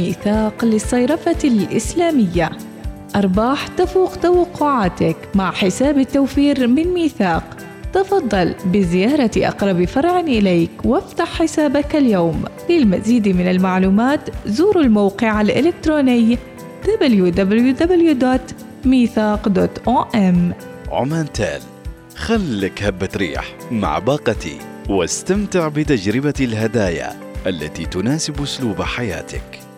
ميثاق للصيرفة الإسلامية. أرباح تفوق توقعاتك مع حساب التوفير من ميثاق. تفضل بزيارة أقرب فرع إليك وافتح حسابك اليوم. للمزيد من المعلومات زوروا الموقع الإلكتروني www.ميثاق.om عمان تال خلك هبة ريح مع باقتي واستمتع بتجربة الهدايا التي تناسب أسلوب حياتك.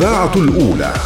الإذاعة الأولى.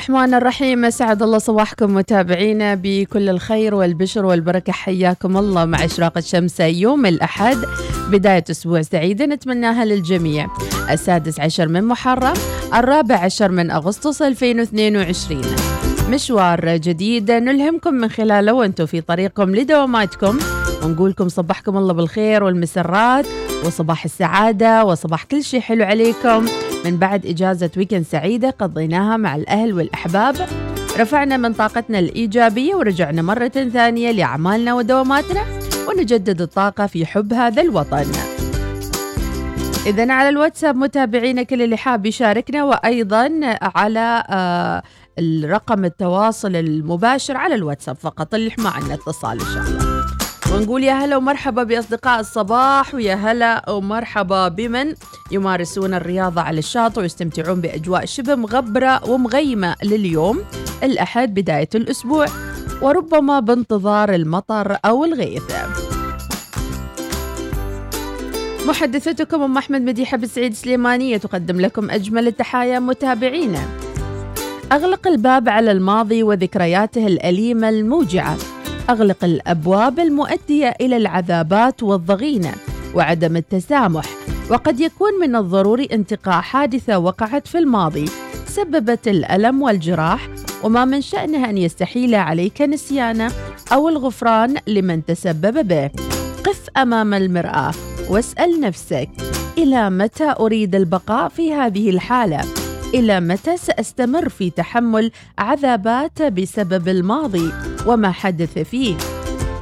الرحمن الرحيم. أسعد الله صباحكم متابعينا بكل الخير والبشر والبركة. حياكم الله مع إشراق الشمس يوم الأحد بداية أسبوع سعيده نتمناها للجميع. السادس عشر من محرم الرابع عشر من أغسطس 2022 مشوار جديد نلهمكم من خلاله وأنتم في طريقكم لدواماتكم. ونقولكم صبحكم الله بالخير والمسرات وصباح السعادة وصباح كل شيء حلو عليكم. من بعد إجازة ويكند سعيدة قضيناها مع الأهل والأحباب. رفعنا من طاقتنا الإيجابية ورجعنا مرة ثانية لأعمالنا ودواماتنا ونجدد الطاقة في حب هذا الوطن. إذا على الواتساب متابعينا كل اللي حاب يشاركنا وأيضا على آه الرقم التواصل المباشر على الواتساب فقط اللي ما عندنا اتصال إن شاء الله. ونقول يا هلا ومرحبا بأصدقاء الصباح ويا هلا ومرحبا بمن يمارسون الرياضة على الشاطئ ويستمتعون بأجواء شبه مغبرة ومغيمة لليوم الأحد بداية الأسبوع وربما بانتظار المطر أو الغيث. محدثتكم أم أحمد مديحة بالسعيد سليمانية تقدم لكم أجمل التحايا متابعينا. أغلق الباب على الماضي وذكرياته الأليمة الموجعة. أغلق الأبواب المؤدية إلى العذابات والضغينة وعدم التسامح وقد يكون من الضروري انتقاء حادثة وقعت في الماضي سببت الألم والجراح وما من شأنها أن يستحيل عليك نسيانه أو الغفران لمن تسبب به قف أمام المرآة واسأل نفسك إلى متى أريد البقاء في هذه الحالة؟ إلى متى سأستمر في تحمل عذابات بسبب الماضي وما حدث فيه؟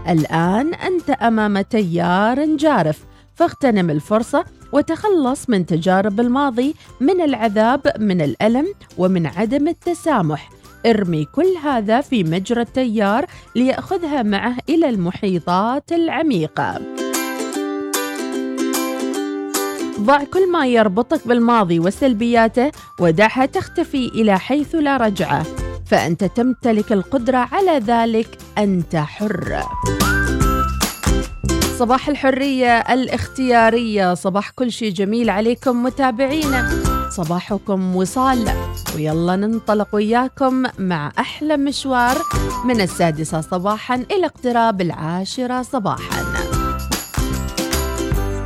الآن أنت أمام تيار جارف فاغتنم الفرصة وتخلص من تجارب الماضي من العذاب من الألم ومن عدم التسامح ارمي كل هذا في مجرى التيار ليأخذها معه إلى المحيطات العميقة ضع كل ما يربطك بالماضي وسلبياته ودعها تختفي إلى حيث لا رجعة. فأنت تمتلك القدرة على ذلك. أنت حر. صباح الحرية الاختيارية. صباح كل شيء جميل عليكم متابعينا. صباحكم وصال. ويلا ننطلق وياكم مع أحلى مشوار من السادسة صباحا إلى اقتراب العاشرة صباحا.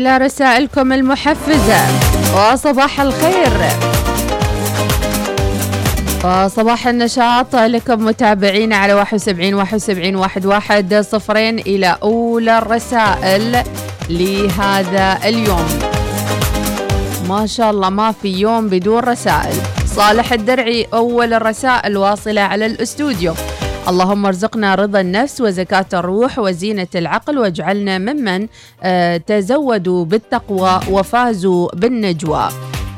إلى رسائلكم المحفزة. وصباح الخير. وصباح النشاط لكم متابعين على 71 71 11 صفرين إلى أولى الرسائل لهذا اليوم. ما شاء الله ما في يوم بدون رسائل. صالح الدرعي أول الرسائل واصلة على الأستوديو. اللهم ارزقنا رضا النفس وزكاة الروح وزينة العقل واجعلنا ممن آه، تزودوا بالتقوى وفازوا بالنجوى.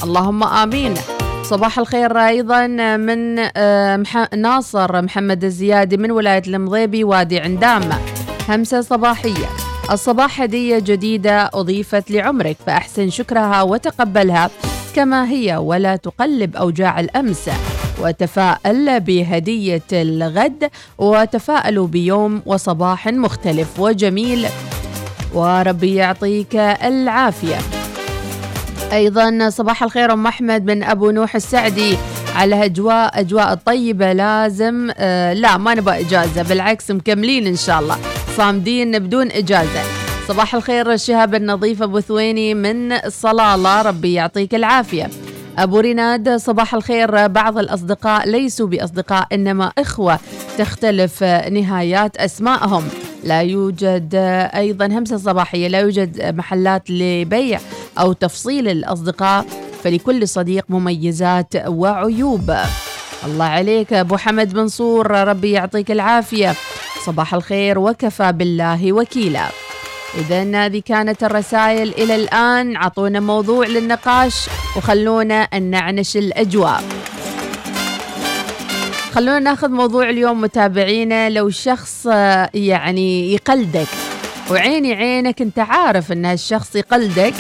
اللهم آمين. صباح الخير أيضا من آه، ناصر محمد الزيادي من ولاية المضيبي وادي عندام. همسة صباحية. الصباح هدية جديدة أضيفت لعمرك فأحسن شكرها وتقبلها كما هي ولا تقلب أوجاع الأمس. وتفاءل بهدية الغد وتفاءلوا بيوم وصباح مختلف وجميل. وربي يعطيك العافية. أيضا صباح الخير أم أحمد من أبو نوح السعدي على أجواء أجواء الطيبة لازم آه لا ما نبغى إجازة بالعكس مكملين إن شاء الله صامدين بدون إجازة. صباح الخير شهاب النظيف أبو ثويني من صلالة ربي يعطيك العافية. أبو ريناد صباح الخير. بعض الأصدقاء ليسوا بأصدقاء إنما إخوة تختلف نهايات أسمائهم. لا يوجد أيضا همسة صباحية لا يوجد محلات لبيع أو تفصيل الأصدقاء فلكل صديق مميزات وعيوب. الله عليك أبو حمد منصور ربي يعطيك العافية. صباح الخير وكفى بالله وكيلا. إذا هذه كانت الرسائل إلى الآن عطونا موضوع للنقاش وخلونا نعنش الأجواء. خلونا ناخذ موضوع اليوم متابعينا. لو شخص آه، يعني يقلدك وعيني عينك أنت عارف أن هالشخص يقلدك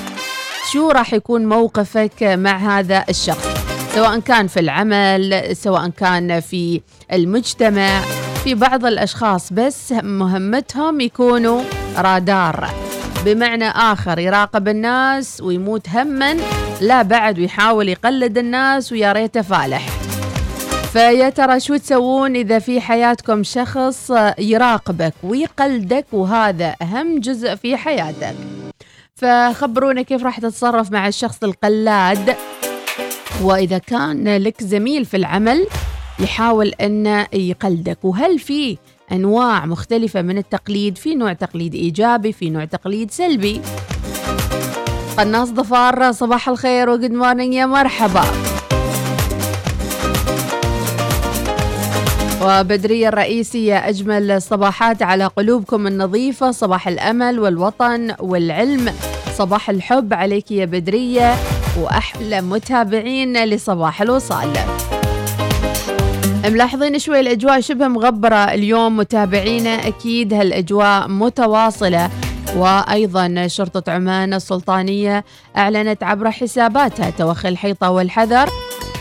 شو راح يكون موقفك مع هذا الشخص؟ سواء كان في العمل سواء كان في المجتمع في بعض الأشخاص بس مهمتهم يكونوا رادار. بمعنى آخر يراقب الناس ويموت هما لا بعد ويحاول يقلد الناس ويا ريته فالح. فيا ترى شو تسوون إذا في حياتكم شخص يراقبك ويقلدك وهذا أهم جزء في حياتك؟ فخبرونا كيف راح تتصرف مع الشخص القلاد. وإذا كان لك زميل في العمل يحاول أنه يقلدك. وهل في أنواع مختلفة من التقليد. في نوع تقليد إيجابي في نوع تقليد سلبي. قناص ضفار صباح الخير وجود مورنينج يا مرحبا. وبدرية الرئيسية أجمل الصباحات على قلوبكم النظيفة صباح الأمل والوطن والعلم صباح الحب عليك يا بدرية وأحلى متابعين لصباح الوصال. ملاحظين شوي الأجواء شبه مغبرة اليوم متابعينا أكيد هالأجواء متواصلة وأيضا شرطة عمان السلطانية أعلنت عبر حساباتها توخي الحيطة والحذر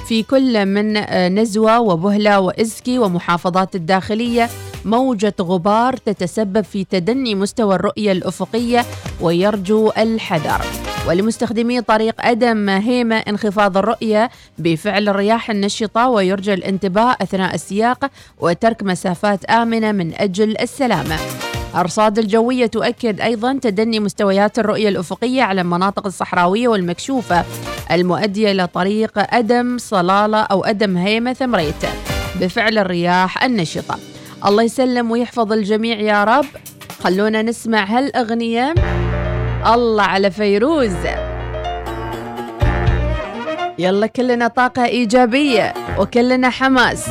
في كل من نزوة وبهلة وإزكي ومحافظات الداخلية. موجة غبار تتسبب في تدني مستوى الرؤية الأفقية ويرجو الحذر. ولمستخدمي طريق أدم هيمة انخفاض الرؤية؟ بفعل الرياح النشطة ويرجى الانتباه أثناء السياقة وترك مسافات آمنة من أجل السلامة. أرصاد الجوية تؤكد أيضا تدني مستويات الرؤية الأفقية على المناطق الصحراوية والمكشوفة. المؤدية إلى طريق أدم صلالة أو أدم هيمة ثمريت. بفعل الرياح النشطة. الله يسلم ويحفظ الجميع يا رب. خلونا نسمع هالأغنية. الله على فيروز. يلا كلنا طاقة إيجابية وكلنا حماس.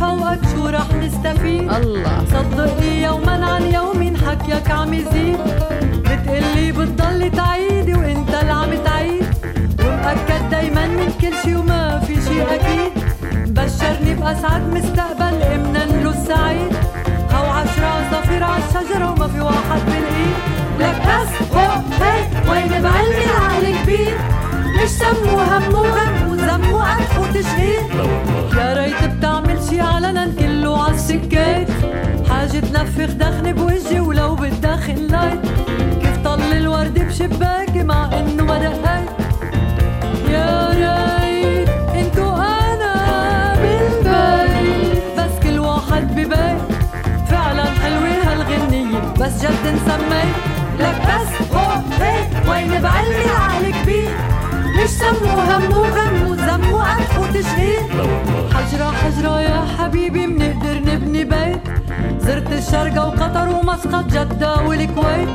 فوقك شو رح نستفيد؟ الله. صدقني يوما عن يوم حكيك عم يزيد. بتقلي بتضلي تعيدي وإنت اللي عم تعيد. ومأكد دايما من كل شي وما في شي أكيد. بشرني بأسعد مستقبل امنا له السعيد. هو عشرة صفير عالشجرة وما في واحد بالايد لك بس هو هيك وين بعلمي العقل كبير. مش سمو همو غم وزمو قدح وتشهير يا ريت بتعمل شي علنا كله عالسكات حاجة تنفخ دخنة بوجهي ولو بتدخن لايت كيف طل الورد بشباكي مع إنه ما دقيت. يا ريت إنتو أنا بالبيت. بس كل واحد ببيت. فعلا حلوة هالغنية بس جد نسميت لك بس هو هيك وين بعلي عقلك بيه مش سمو همو غمو زمو أنف وتشهير حجرة حجرة يا حبيبي منقدر نبني بيت. زرت الشرقة وقطر ومسقط جدة والكويت.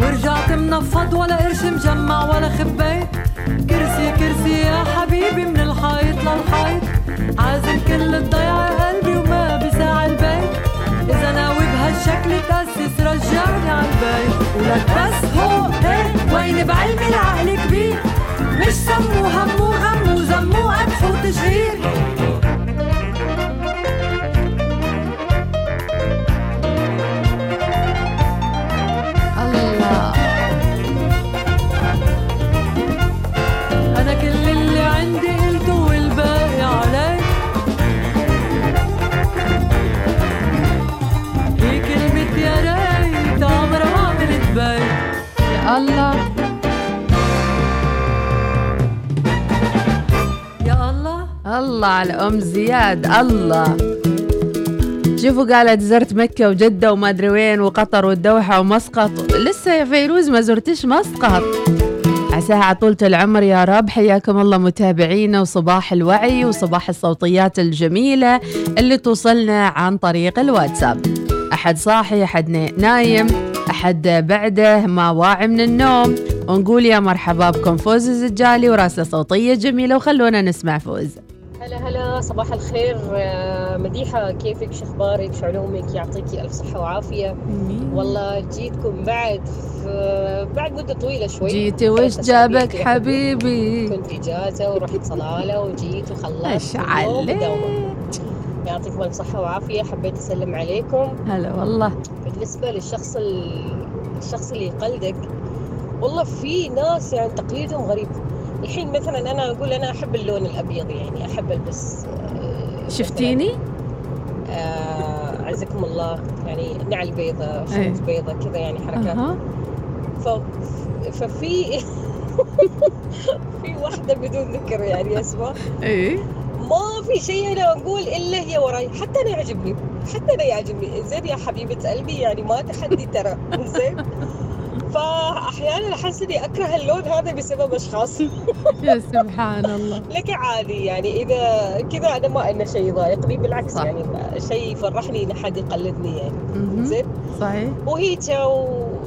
ورجعت منفض ولا قرش مجمع ولا خبيت. كرسي كرسي يا حبيبي من الحيط للحيط عازم كل الضيعة قلبي وما بساع البيت. إذا ناوي بهالشكل تأسس رجعني عالبيت ولك بس هو هيك وين بعلمي العقل كبير. مش سمو همو غمو زمو أنف وتشهير الله على أم زياد الله. شوفوا قالت زرت مكة وجدة وما أدري وين وقطر والدوحة ومسقط. لسه يا فيروز ما زرتش مسقط. عساها على طولة العمر يا رب حياكم الله متابعينا وصباح الوعي وصباح الصوتيات الجميلة اللي توصلنا عن طريق الواتساب. أحد صاحي أحد نا- نايم أحد بعده ما واعي من النوم. ونقول يا مرحبا بكم فوز الزجالي وراسلة صوتية جميلة وخلونا نسمع فوز. هلا هلا صباح الخير. آه، مديحة كيفك؟ شو أخبارك؟ شو علومك؟ يعطيكي ألف صحة وعافية. والله جيتكم بعد بعد مدة طويلة شوي. جيتي وش جابك حبيبي؟ كنت إجازة ورحت صلالة وجيت وخلصت. يعطيكم ألف صحة وعافية. حبيت أسلم عليكم. هلا والله. بالنسبة للشخص ال- الشخص اللي يقلدك والله في ناس يعني تقليدهم غريب. الحين مثلا أنا أقول أنا أحب اللون الأبيض يعني أحب ألبس آه، شفتيني؟ آه عزكم الله يعني نعل بيضة إيه. شمس بيضة كذا يعني حركات. أها. ف... ففي في واحدة بدون ذكر يعني اسمها. إيه. ما في شيء أنا أقول إلا هي وراي. حتى أنا يعجبني حتى أنا يعجبني. زين يا حبيبة قلبي يعني ما تحدي ترى. زين. فأحيانا أحس إني أكره اللون هذا بسبب أشخاص. يا سبحان الله. لك عادي يعني إذا كذا أنا ما انه شيء يضايقني بالعكس صح. يعني شيء يفرحني ان حد يقلدني يعني. زين؟ صحيح. وهيك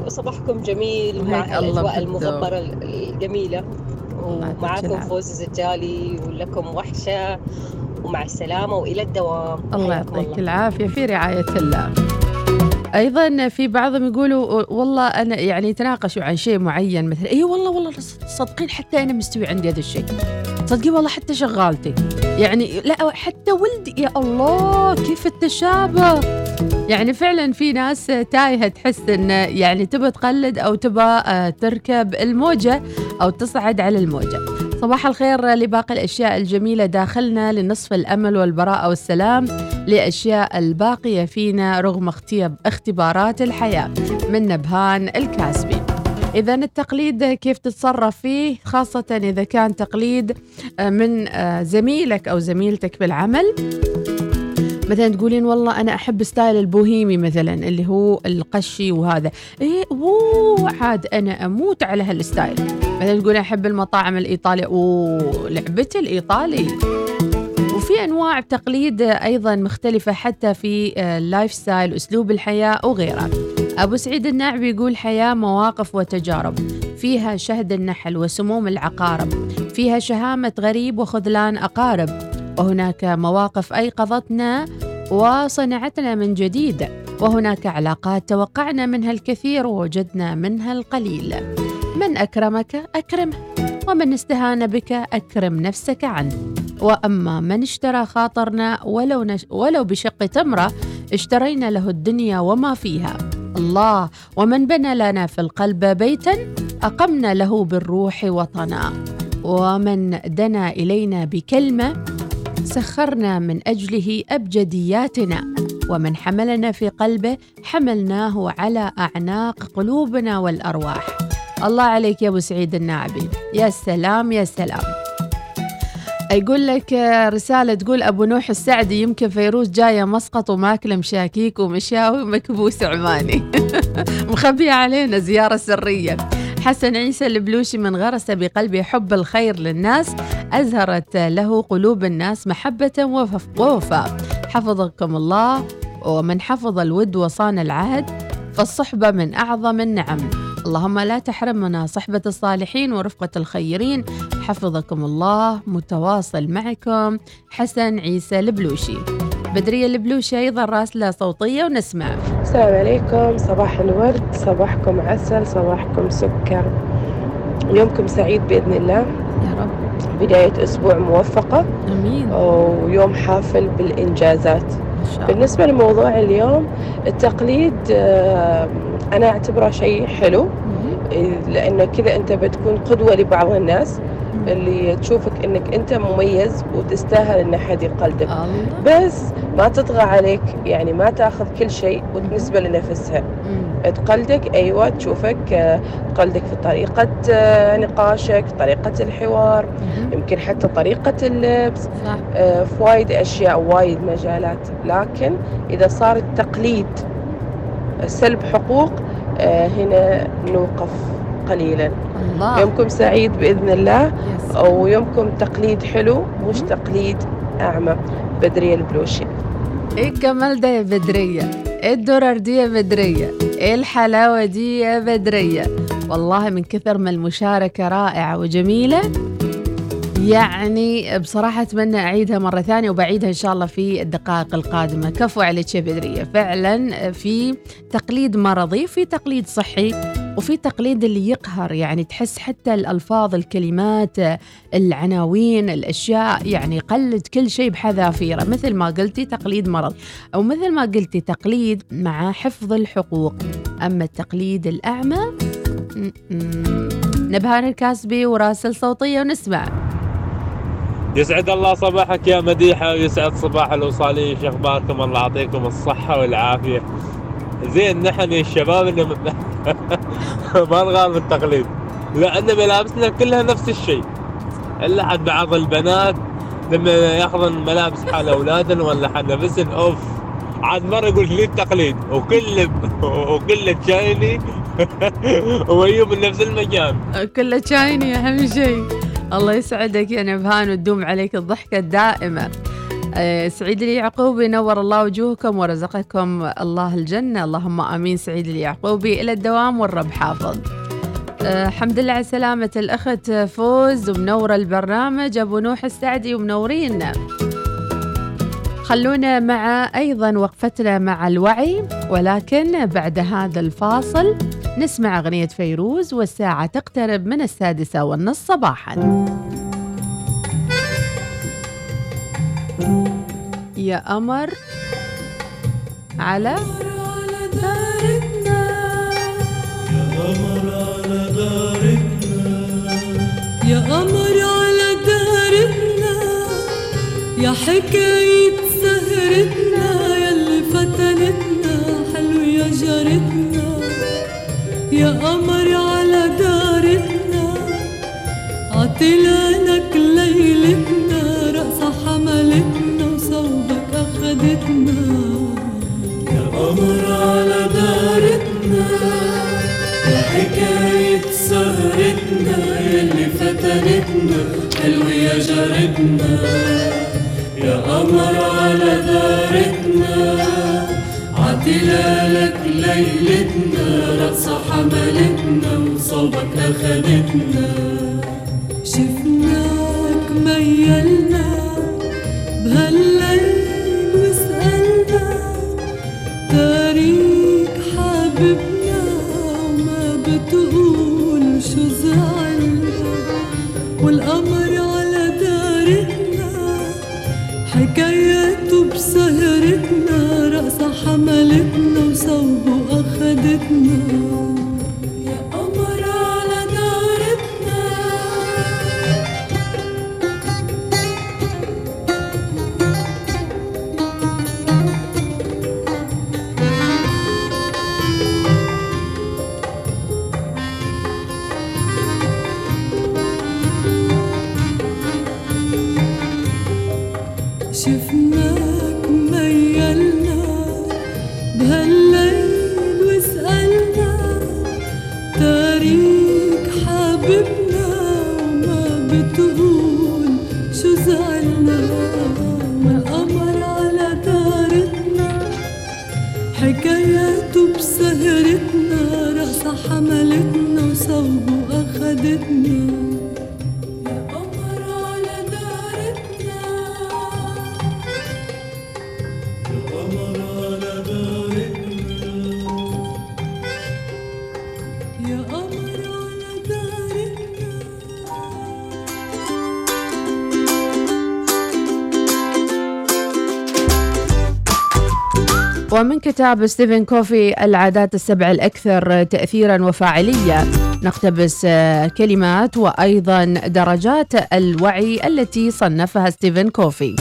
وصباحكم جميل مع الأجواء. المغبره الجميلة. العافية. فوز الزجالي ولكم وحشة ومع السلامة وإلى الدوام. الله يعطيك العافية في رعاية الله. أيضا في بعضهم يقولوا والله أنا يعني يتناقشوا عن شيء معين مثلا إي والله والله صدقين حتى أنا مستوي عندي هذا الشيء. صدقين والله حتى شغالتي. يعني لا حتى ولدي يا الله كيف التشابه. يعني فعلا في ناس تايهة تحس إن يعني تبى تقلد أو تبى آه، تركب الموجة أو تصعد على الموجة. صباح الخير لباقي الأشياء الجميلة داخلنا لنصف الأمل والبراءة والسلام لأشياء الباقية فينا رغم اختبارات الحياة من نبهان الكاسبي. إذا التقليد كيف تتصرف فيه؟ خاصة إذا كان تقليد آه، من آه، زميلك أو زميلتك بالعمل. مثلا تقولين والله أنا أحب style البوهيمي مثلا اللي هو القشي وهذا. إيه أوه عاد أنا أموت على هال style. مثلا تقولين أحب المطاعم الإيطالية. أوه لعبتي الإيطالي. وفي أنواع تقليد أيضا مختلفة حتى في آه، ال life style أسلوب الحياة وغيرها أبو سعيد الناعبي يقول حياة مواقف وتجارب. فيها شهد النحل وسموم العقارب. فيها شهامة غريب وخذلان أقارب. وهناك مواقف أيقظتنا وصنعتنا من جديد وهناك علاقات توقعنا منها الكثير ووجدنا منها القليل. من أكرمك اكرمه ومن استهان بك أكرم نفسك عنه. وأما من اشترى خاطرنا ولو نش ولو بشق تمرة اشترينا له الدنيا وما فيها. الله ومن بنى لنا في القلب بيتا أقمنا له بالروح وطنا. ومن دنا إلينا بكلمة سخرنا من أجله أبجدياتنا ومن حملنا في قلبه حملناه على أعناق قلوبنا والأرواح. الله عليك يا أبو سعيد الناعبي يا سلام يا سلام. يقول لك رسالة تقول أبو نوح السعدي يمكن فيروز جاية مسقط وماكلة مشاكيك ومشاوي ومكبوس عماني. مخبية علينا زيارة سرية. حسن عيسى البلوشي من غرس بقلبي حب الخير للناس أزهرت له قلوب الناس محبة ووف- ووفاء. حفظكم الله ومن حفظ الود وصان العهد فالصحبة من أعظم النعم. اللهم لا تحرمنا صحبة الصالحين ورفقة الخيرين. حفظكم الله متواصل معكم حسن عيسى البلوشي. بدرية البلوشي أيضا راسلة صوتية ونسمع. السلام عليكم. صباح الورد صباحكم عسل صباحكم سكر. يومكم سعيد بإذن الله. يا رب. بداية أسبوع موفقة. أمين. ويوم حافل بالإنجازات. إن شاء الله. بالنسبة لموضوع اليوم التقليد آه، أنا أعتبره شيء حلو. لأنه كذا أنت بتكون قدوة لبعض الناس. اللي تشوفك أنك أنت مميز وتستاهل أن أحد يقلدك بس ما تطغى عليك يعني ما تاخذ كل شيء وتنسبة لنفسها. تقلدك أيوه تشوفك آه، تقلدك في طريقة آه، نقاشك طريقة الحوار. يمكن حتى طريقة اللبس. آه، في وايد أشياء وايد مجالات. لكن إذا صار التقليد سلب حقوق آه، هنا نوقف. قليلا. الله. يومكم سعيد بإذن الله. يس. ويومكم تقليد حلو مش تقليد أعمى. بدرية البلوشي إيه الجمال ده يا بدرية؟ إيه الدرر دي يا بدرية؟ إيه الحلاوة دي يا بدرية؟ والله من كثر ما المشاركة رائعة وجميلة. يعني بصراحة أتمنى أعيدها مرة ثانية وبعيدها إن شاء الله في الدقائق القادمة. كفو عليك يا بدرية. فعلا في تقليد مرضي في تقليد صحي. وفي تقليد اللي يقهر يعني تحس حتى الألفاظ الكلمات العناوين الأشياء يعني قلد كل شيء بحذافيره. مثل ما قلتي تقليد مرض أو مثل ما قلتي تقليد مع حفظ الحقوق. أما التقليد الأعمى نبهان الكاسبي وراسل صوتية ونسمع. يسعد الله صباحك يا مديحة ويسعد صباح الوصالية شو اخباركم الله يعطيكم الصحة والعافية. زين نحن الشباب اللي ما نغار من التقليد لأن ملابسنا كلها نفس الشيء. إلا حد بعض البنات لما يأخذن ملابس حال أولادن ولا حد نفسن أوف. عاد مرة يقول لي التقليد؟ وكل وكل تشايني ويوم من نفس المكان كله شايني أهم شيء. الله يسعدك يا نبهان وتدوم عليك الضحكة الدائمة. آه، سعيد اليعقوبي نور الله وجوهكم ورزقكم الله الجنة. اللهم آمين سعيد اليعقوبي. إلى الدوام والرب حافظ. آه، الحمد لله على سلامة الأخت فوز ومنورة البرنامج. أبو نوح السعدي ومنورين. خلونا مع أيضا وقفتنا مع الوعي ولكن بعد هذا الفاصل نسمع أغنية فيروز والساعة تقترب من السادسة والنصف صباحا. يا قمر على يا قمر على دارتنا يا حكاية سهرتنا يلي فتنتنا حلو يا جارتنا. يا قمر على دارتنا عطلانك ليلتنا. وصوبك أخدتنا يا قمر على دارتنا يا حكاية سهرتنا يلي فتنتنا حلو يا جارتنا. يا قمر على دارتنا عتلالك ليلتنا رقصة حملتنا وصوبك أخدتنا شفناك ميلنا بسهرتنا رقصة حملتنا وصوبه أخدتنا كتاب ستيفن كوفي العادات السبع الأكثر تأثيرا وفاعلية. نقتبس كلمات وأيضا درجات الوعي التي صنفها ستيفن كوفي.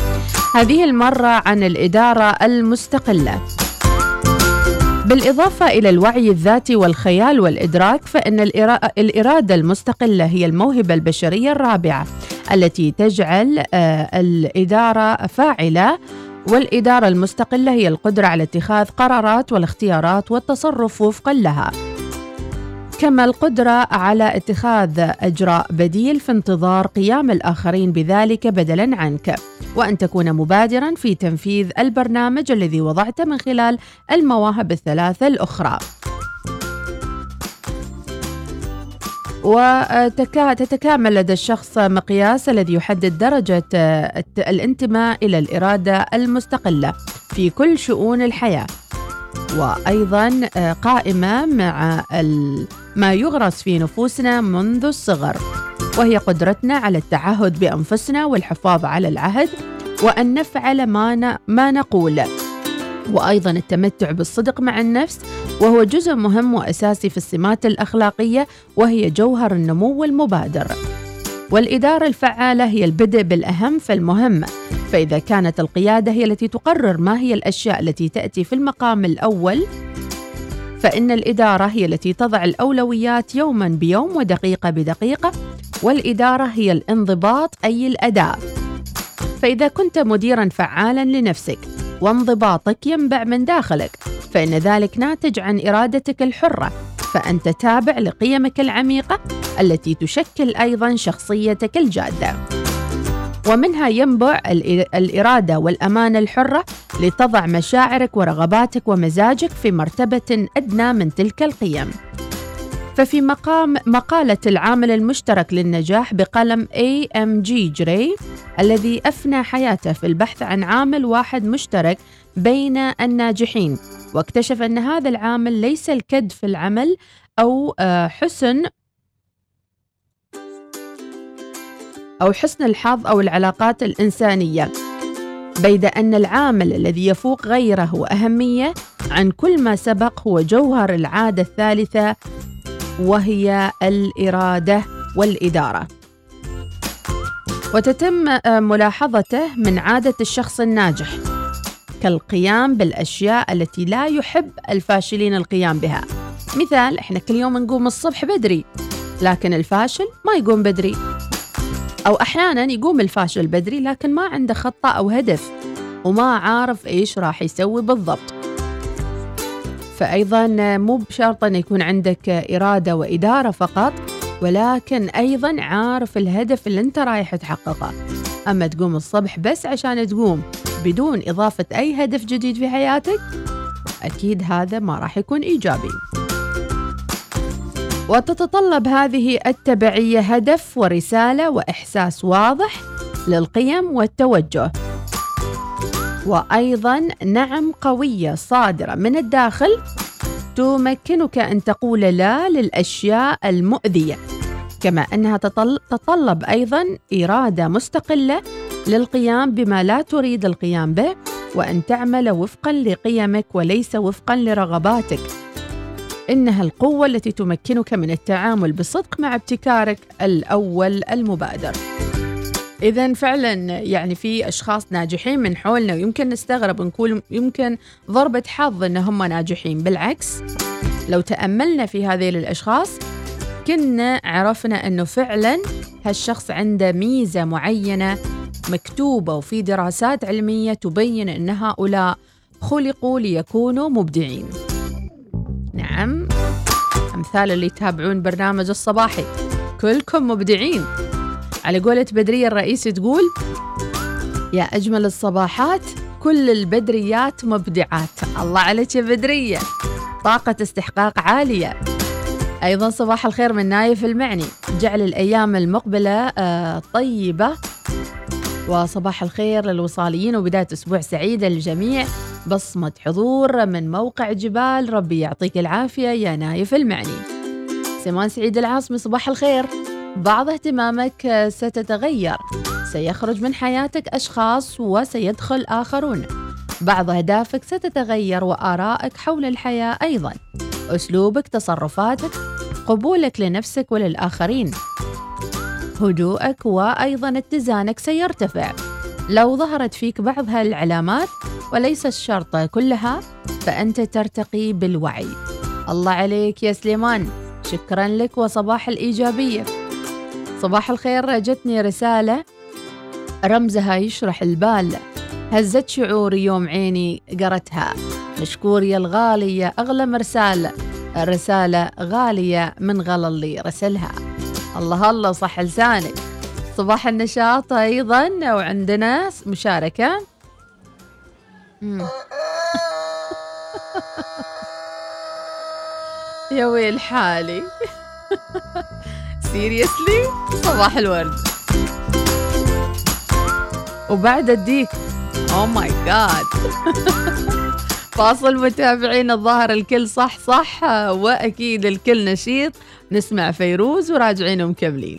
هذه المرة عن الإدارة المستقلة. بالإضافة إلى الوعي الذاتي والخيال والإدراك فإن الإرا- الإرادة المستقلة هي الموهبة البشرية الرابعة التي تجعل آه، الإدارة فاعلة والإدارة المستقلة هي القدرة على اتخاذ قرارات والاختيارات والتصرف وفقا لها. كما القدرة على اتخاذ إجراء بديل في انتظار قيام الآخرين بذلك بدلا عنك. وأن تكون مبادرا في تنفيذ البرنامج الذي وضعته من خلال المواهب الثلاثة الأخرى. وتتكامل لدى الشخص مقياس الذي يحدد درجة الانتماء إلى الإرادة المستقلة في كل شؤون الحياة. وأيضا آه، قائمة مع ما يغرس في نفوسنا منذ الصغر وهي قدرتنا على التعهد بأنفسنا والحفاظ على العهد وأن نفعل ما, ما نقول. وأيضا التمتع بالصدق مع النفس وهو جزء مهم وأساسي في السمات الأخلاقية وهي جوهر النمو المبادر. والإدارة الفعالة هي البدء بالأهم فالمهم فإذا كانت القيادة هي التي تقرر ما هي الأشياء التي تأتي في المقام الأول فإن الإدارة هي التي تضع الأولويات يوما بيوم ودقيقة بدقيقة والإدارة هي الانضباط أي الأداء. فإذا كنت مديرا فعالا لنفسك وانضباطك ينبع من داخلك. فإن ذلك ناتج عن إرادتك الحرة فأنت تابع لقيمك العميقة التي تشكل أيضا شخصيتك الجادة. ومنها ينبع الإ- الإرادة والأمانة الحرة لتضع مشاعرك ورغباتك ومزاجك في مرتبة أدنى من تلك القيم. ففي مقام مقالة العامل المشترك للنجاح بقلم AMG جري الذي أفنى حياته في البحث عن عامل واحد مشترك بين الناجحين. واكتشف أن هذا العامل ليس الكد في العمل أو آه، حسن أو حسن الحظ أو العلاقات الإنسانية. بيد أن العامل الذي يفوق غيره أهمية عن كل ما سبق هو جوهر العادة الثالثة وهي الإرادة والإدارة. وتتم آه، ملاحظته من عادة الشخص الناجح. كالقيام بالأشياء التي لا يحب الفاشلين القيام بها. مثال إحنا كل يوم نقوم الصبح بدري لكن الفاشل ما يقوم بدري. أو أحيانا يقوم الفاشل بدري لكن ما عنده خطة أو هدف وما عارف إيش راح يسوي بالضبط. فأيضا مو بشرط أن يكون عندك إرادة وإدارة فقط ولكن أيضا عارف الهدف اللي أنت رايح تحققه. أما تقوم الصبح بس عشان تقوم بدون إضافة أي هدف جديد في حياتك أكيد هذا ما راح يكون إيجابي. وتتطلب هذه التبعية هدف ورسالة وإحساس واضح للقيم والتوجه. وأيضا نعم قوية صادرة من الداخل تمكنك أن تقول لا للأشياء المؤذية كما أنها تطل- تتطلب أيضا إرادة مستقلة للقيام بما لا تريد القيام به وأن تعمل وفقا لقيمك وليس وفقا لرغباتك. إنها القوة التي تمكنك من التعامل بصدق مع ابتكارك الأول المبادر. إذا فعلا يعني في أشخاص ناجحين من حولنا ويمكن نستغرب نقول يمكن ضربة حظ إن هم ناجحين. بالعكس لو تأملنا في هذه الأشخاص كنا عرفنا أنه فعلا هالشخص عنده ميزة معينة مكتوبة وفي دراسات علمية تبين أن هؤلاء خلقوا ليكونوا مبدعين. نعم أمثال اللي يتابعون برنامج الصباحي كلكم مبدعين. على قولة بدرية الرئيس تقول يا أجمل الصباحات كل البدريات مبدعات. الله عليك يا بدرية. طاقة استحقاق عالية. أيضا صباح الخير من نايف المعني. جعل الأيام المقبلة آه، طيبة. وصباح الخير للوصاليين وبداية أسبوع سعيدة للجميع بصمة حضور من موقع جبال. ربي يعطيك العافية يا نايف المعني. سمان سعيد العاصمي صباح الخير. بعض اهتمامك ستتغير. سيخرج من حياتك أشخاص وسيدخل آخرون. بعض أهدافك ستتغير وآرائك حول الحياة أيضا. أسلوبك تصرفاتك قبولك لنفسك وللآخرين. هدوءك وأيضا اتزانك سيرتفع. لو ظهرت فيك بعض هالعلامات وليس الشرط كلها فأنت ترتقي بالوعي. الله عليك يا سليمان. شكرا لك وصباح الإيجابية. صباح الخير. جتني رسالة. رمزها يشرح البال. هزت شعوري يوم عيني قرتها. مشكور يا الغالي يا أغلى مرسال. الرسالة غالية من غلا اللي رسلها. الله الله صح لسانك. صباح النشاط أيضا وعندنا مشاركة. يا ويل حالي. seriously صباح الورد. وبعد اديك oh my God فاصل متابعين الظاهر الكل صح صح وأكيد الكل نشيط. نسمع فيروز وراجعين ومكملين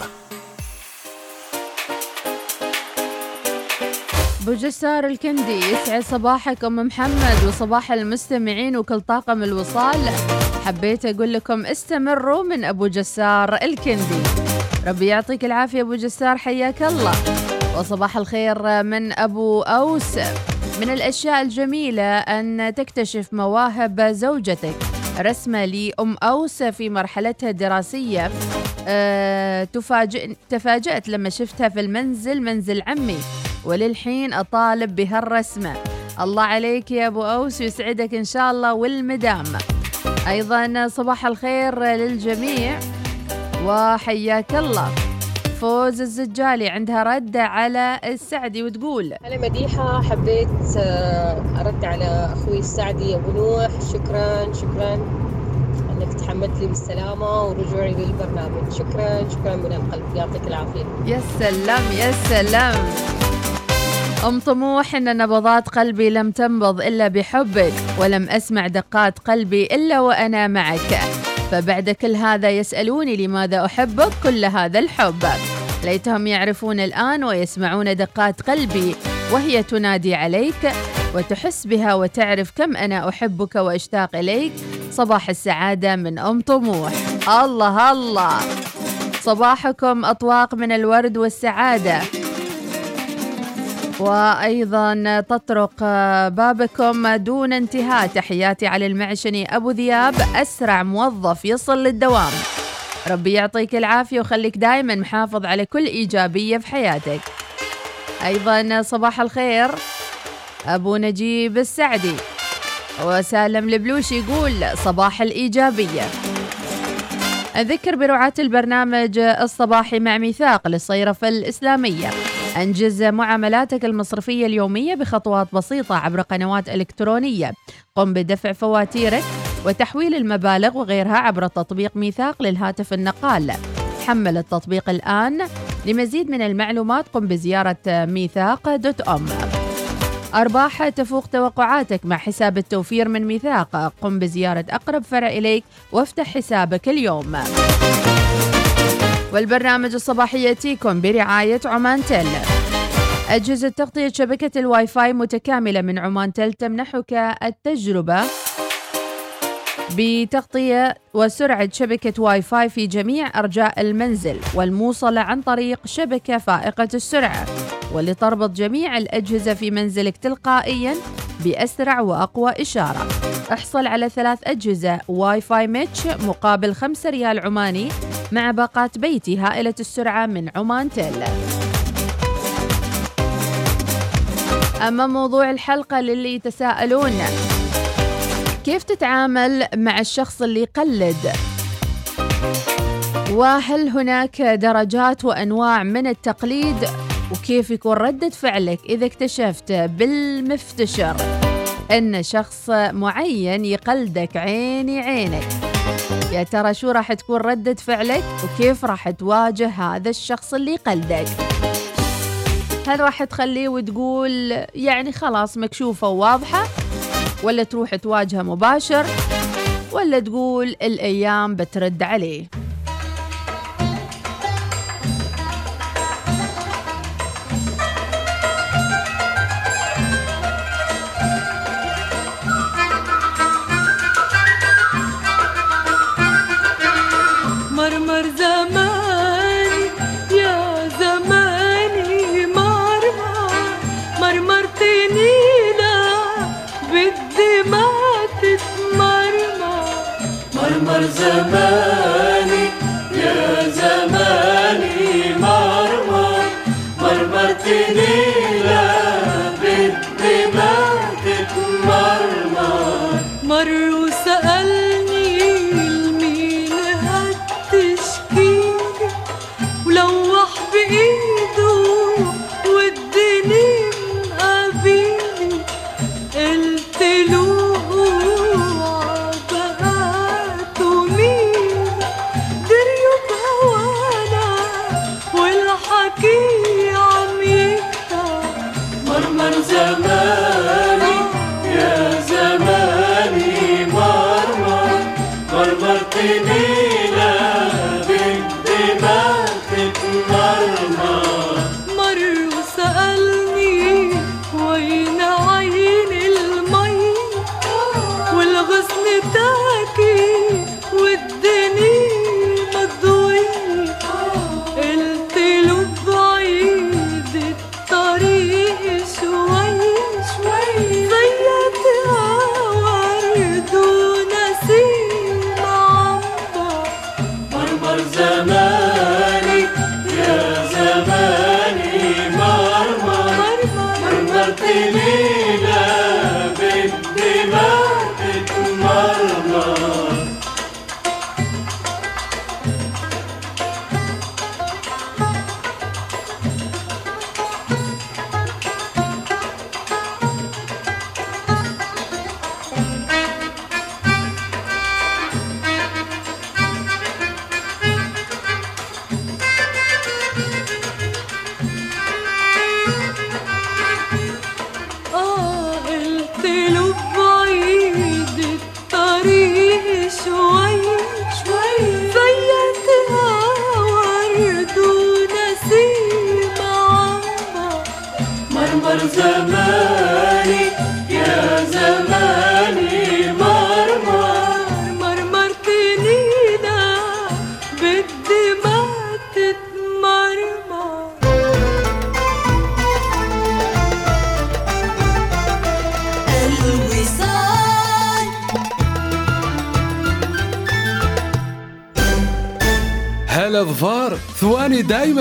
ابو جسار الكندي يسعد صباحك أم محمد وصباح المستمعين وكل طاقم الوصال. حبيت أقول لكم استمروا من أبو جسار الكندي. ربي يعطيك العافية أبو جسار حياك الله. وصباح الخير من أبو أوس. من الأشياء الجميلة أن تكتشف مواهب زوجتك. رسمة لأم أوس في مرحلتها الدراسية. أه تفاجئ تفاجأت لما شفتها في المنزل منزل عمي. وللحين أطالب بهالرسمة. الله عليك يا أبو أوس يسعدك إن شاء الله والمدام. أيضا صباح الخير للجميع. وحياك الله. فوز الزجالي عندها رد على السعدي وتقول هلا مديحة حبيت آه، أرد على أخوي السعدي أبو نوح. شكرا شكرا. أنك تحملت لي بالسلامة ورجوعي للبرنامج. شكرا شكرا من القلب. يعطيك العافية. يا سلام يا سلام. أم طموح إن نبضات قلبي لم تنبض إلا بحبك ولم أسمع دقات قلبي إلا وأنا معك. فبعد كل هذا يسألوني لماذا أحبك كل هذا الحب. ليتهم يعرفون الآن ويسمعون دقات قلبي وهي تنادي عليك. وتحس بها وتعرف كم أنا أحبك وأشتاق إليك. صباح السعادة من أم طموح. الله الله. صباحكم أطواق من الورد والسعادة. وأيضا تطرق بابكم دون انتهاء. تحياتي على المعشني أبو ذياب أسرع موظف يصل للدوام. ربي يعطيك العافية وخليك دايما محافظ على كل إيجابية في حياتك. أيضا صباح الخير. أبو نجيب السعدي. وسالم البلوش يقول صباح الإيجابية. أذكر برعاة البرنامج الصباحي مع ميثاق للصيرفة الإسلامية. أنجز معاملاتك المصرفية اليومية بخطوات بسيطة عبر قنوات إلكترونية. قم بدفع فواتيرك وتحويل المبالغ وغيرها عبر تطبيق ميثاق للهاتف النقال. حمل التطبيق الآن. لمزيد من المعلومات قم بزيارة ميثاق دوت أم. أرباح تفوق توقعاتك مع حساب التوفير من ميثاق. قم بزيارة أقرب فرع إليك وافتح حسابك اليوم. والبرنامج الصباحي يأتيكم برعاية عمان تل. أجهزة تغطية شبكة الواي فاي متكاملة من عمان تل تمنحك التجربة بتغطية وسرعة شبكة واي فاي في جميع أرجاء المنزل والموصلة عن طريق شبكة فائقة السرعة. ولتربط جميع الأجهزة في منزلك تلقائيا بأسرع وأقوى إشارة. احصل على ثلاث أجهزة Wi-Fi mesh مقابل 5 ريال عماني مع باقات بيتي هائلة السرعة من عمان تيل. أما موضوع الحلقة للي يتساءلون كيف تتعامل مع الشخص اللي يقلد؟ وهل هناك درجات وأنواع من التقليد؟ وكيف يكون ردة فعلك إذا اكتشفت بالمفتشر أن شخص معين يقلدك عيني عينك. يا ترى شو راح تكون ردة فعلك وكيف راح تواجه هذا الشخص اللي يقلدك هل راح تخليه وتقول يعني خلاص مكشوفة وواضحة؟ ولا تروح تواجهه مباشر؟ ولا تقول الأيام بترد عليه؟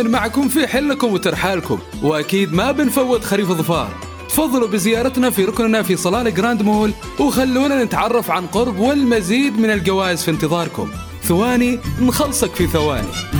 دايما معكم في حلكم وترحالكم وأكيد ما بنفوت خريف ظفار. تفضلوا بزيارتنا في ركننا في صلالة جراند مول وخلونا نتعرف عن قرب والمزيد من الجوائز في انتظاركم. ثواني نخلصك في ثواني.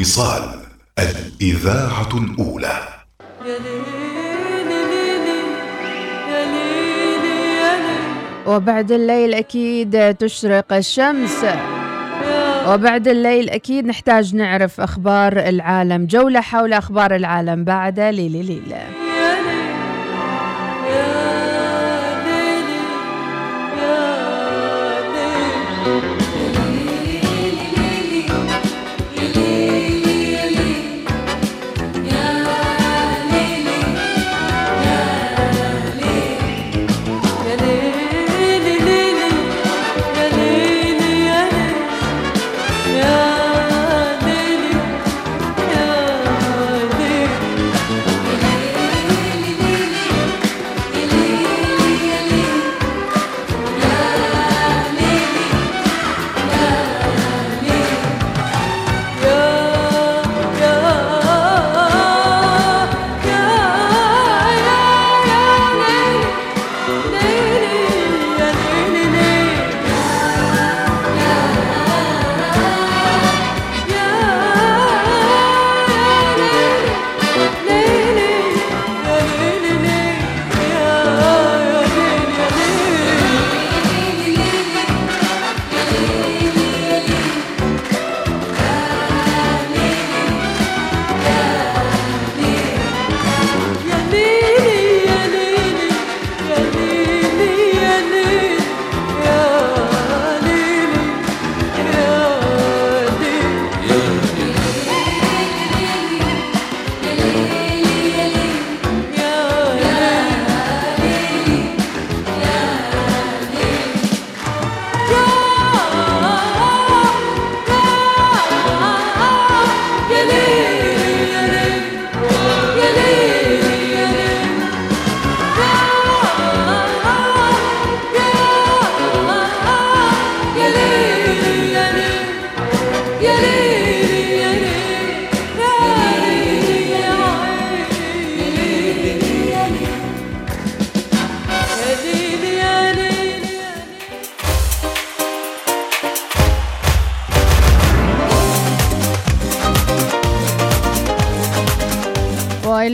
الوصال الإذاعة الأولى. وبعد الليل أكيد تشرق الشمس. وبعد الليل أكيد نحتاج نعرف أخبار العالم جولة حول أخبار العالم بعد ليلي ليلة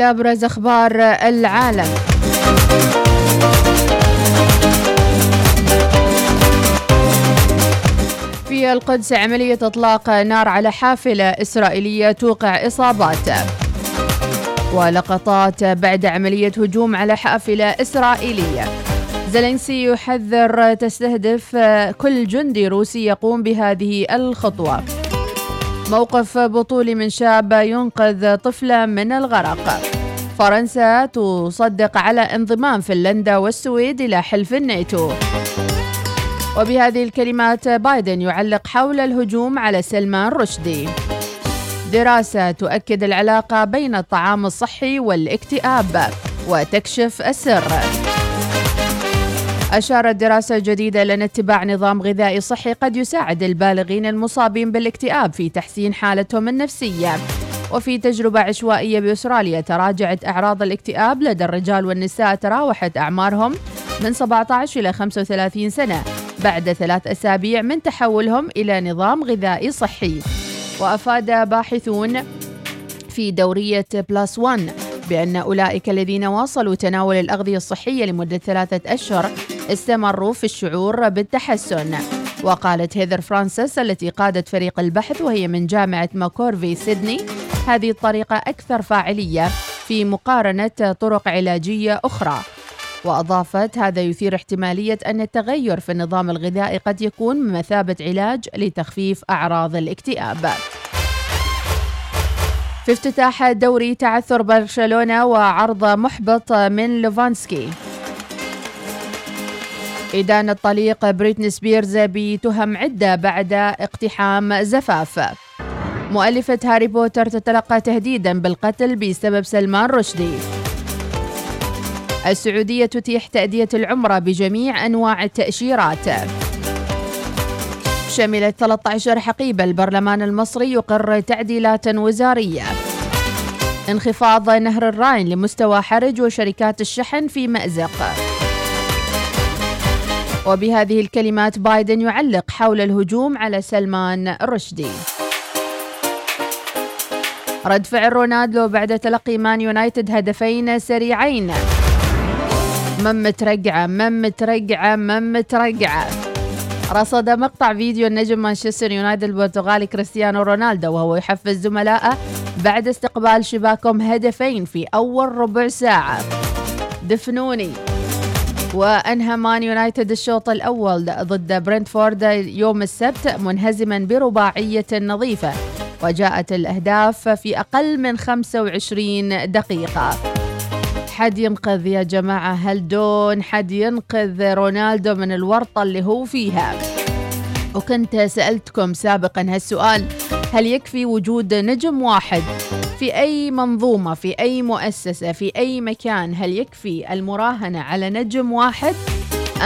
والى أبرز أخبار العالم. في القدس عملية إطلاق نار على حافلة إسرائيلية توقع إصابات. ولقطات بعد عملية هجوم على حافلة إسرائيلية. زيلينسي يحذر تستهدف كل جندي روسي يقوم بهذه الخطوة. موقف بطولي من شاب ينقذ طفلة من الغرق. فرنسا تصدق على انضمام فنلندا والسويد إلى حلف الناتو. وبهذه الكلمات بايدن يعلق حول الهجوم على سلمان رشدي. دراسة تؤكد العلاقة بين الطعام الصحي والاكتئاب وتكشف السر. أشارت دراسة جديدة إلى أن اتباع نظام غذائي صحي قد يساعد البالغين المصابين بالاكتئاب في تحسين حالتهم النفسية. وفي تجربة عشوائية بأستراليا تراجعت أعراض الاكتئاب لدى الرجال والنساء تراوحت أعمارهم من 17 إلى 35 سنة بعد ثلاث أسابيع من تحولهم إلى نظام غذائي صحي. وأفاد باحثون في دورية PLOS One بأن أولئك الذين واصلوا تناول الأغذية الصحية لمدة ثلاثة أشهر استمروا في الشعور بالتحسن. وقالت هيذر فرانسيس التي قادت فريق البحث وهي من جامعة ماكواري سيدني هذه الطريقة أكثر فاعلية في مقارنة طرق علاجية أخرى. وأضافت هذا يثير احتمالية أن التغير في النظام الغذائي قد يكون بمثابة علاج لتخفيف أعراض الاكتئاب. في افتتاح دوري تعثر برشلونة وعرض محبط من ليفاندوفسكي. إدانة طليق بريتني سبيرز بتهم عدة بعد اقتحام زفاف. مؤلفة هاري بوتر تتلقى تهديدا بالقتل بسبب سلمان رشدي. السعودية تتيح تأدية العمرة بجميع أنواع التأشيرات. شملت 13 حقيبة البرلمان المصري يقر تعديلات وزارية. انخفاض نهر الراين لمستوى حرج وشركات الشحن في مأزق. وبهذه الكلمات بايدن يعلق حول الهجوم على سلمان رشدي. رد فعل رونالدو بعد تلقي مان يونايتد هدفين سريعين. من مترقعة من مترقعة من مترقعة رصد مقطع فيديو النجم مانشستر يونايتد البرتغالي كريستيانو رونالدو وهو يحفز زملائه بعد استقبال شباكهم هدفين في أول ربع ساعة. دفنوني. وأنهى مان يونايتد الشوط الأول ضد برنتفورد يوم السبت منهزما برباعية نظيفة. وجاءت الأهداف في أقل من 25 دقيقة. حد ينقذ يا جماعة؟ هل دون حد ينقذ رونالدو من الورطة اللي هو فيها؟ وكنت سألتكم سابقا هالسؤال هل يكفي وجود نجم واحد في أي منظومة في أي مؤسسة في أي مكان؟ هل يكفي المراهنة على نجم واحد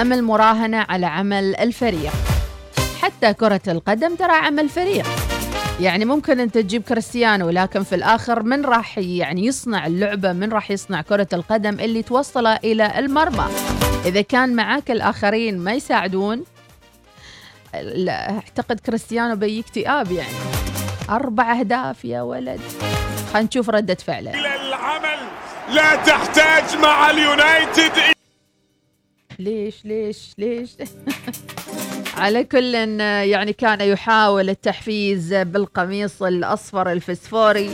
أم المراهنة على عمل الفريق؟ حتى كرة القدم ترى عمل فريق. يعني ممكن أنت تجيب كريستيانو لكن في الآخر من راح يعني يصنع اللعبة من راح يصنع كرة القدم اللي توصله إلى المرمى. إذا كان معاك الآخرين ما يساعدون لا أعتقد كريستيانو بي اكتئاب يعني. أربع أهداف يا ولد. خلينا نشوف ردة فعله. العمل. لا تحتاج مع اليونايتد ليش ليش ليش؟ على كل يعني كان يحاول التحفيز بالقميص الأصفر الفسفوري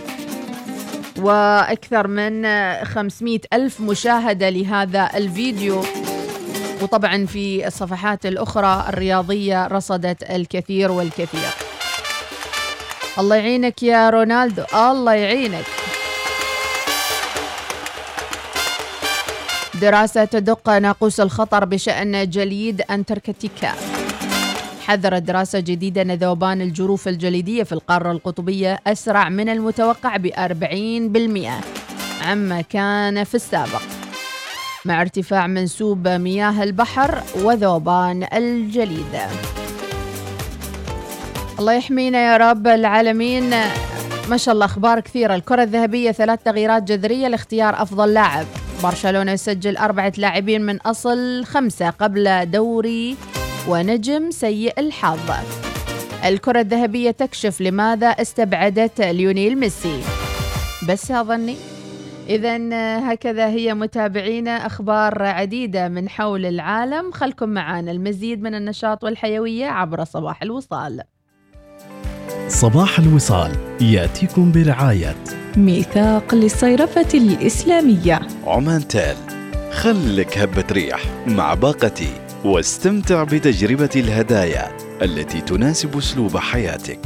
وأكثر من 500 ألف مشاهدة لهذا الفيديو. وطبعا في الصفحات الأخرى الرياضية رصدت الكثير والكثير. الله يعينك يا رونالدو الله يعينك. دراسة تدق ناقوس الخطر بشأن جليد أنتاركتيكا. حذرت دراسة جديدة أن ذوبان الجروف الجليدية في القارة القطبية أسرع من المتوقع ب 40% عما كان في السابق. مع ارتفاع منسوب مياه البحر وذوبان الجليد. الله يحمينا يا رب العالمين. ما شاء الله أخبار كثيرة. الكرة الذهبية ثلاث تغييرات جذرية لاختيار أفضل لاعب. برشلونة يسجل أربعة لاعبين من أصل خمسة قبل دوري ونجم سيء الحظ. الكرة الذهبية تكشف لماذا استبعدت ليونيل ميسي. بس أظني إذا هكذا هي متابعينا أخبار عديدة من حول العالم. خلكم معنا المزيد من النشاط والحيوية عبر صباح الوصال. صباح الوصال يأتيكم برعاية ميثاق للصيرفة الإسلامية. عمان تال خلك هبة ريح مع باقتي واستمتع بتجربة الهدايا التي تناسب أسلوب حياتك.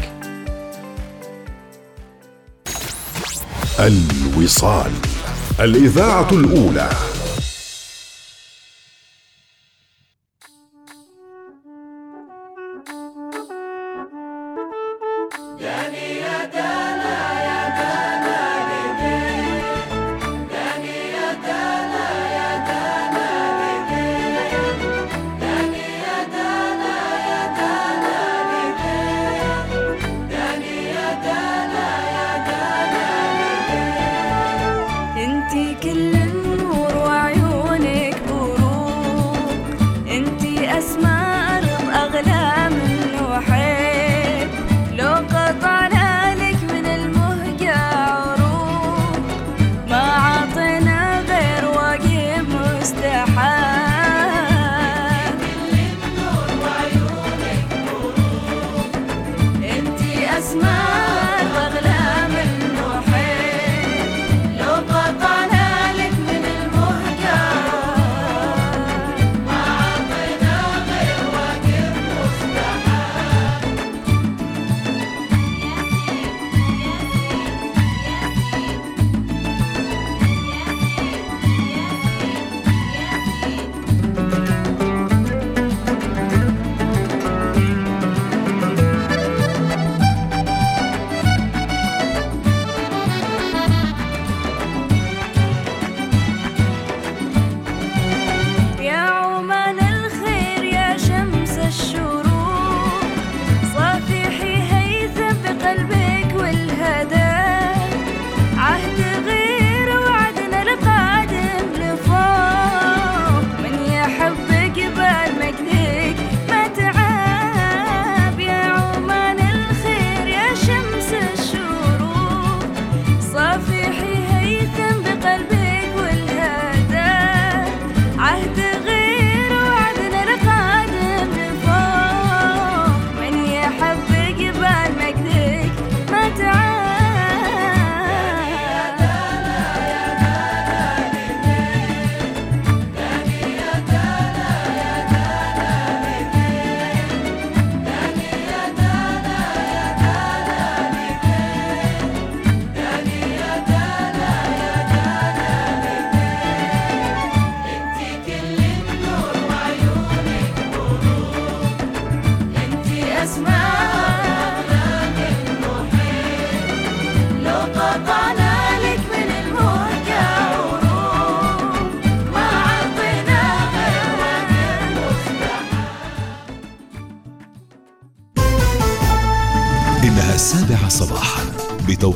الوصال الإذاعة الأولى.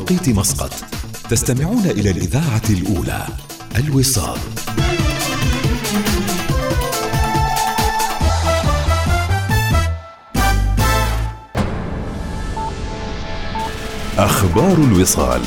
بتوقيت مسقط. تستمعون إلى الإذاعة الأولى الوصال. أخبار الوصال.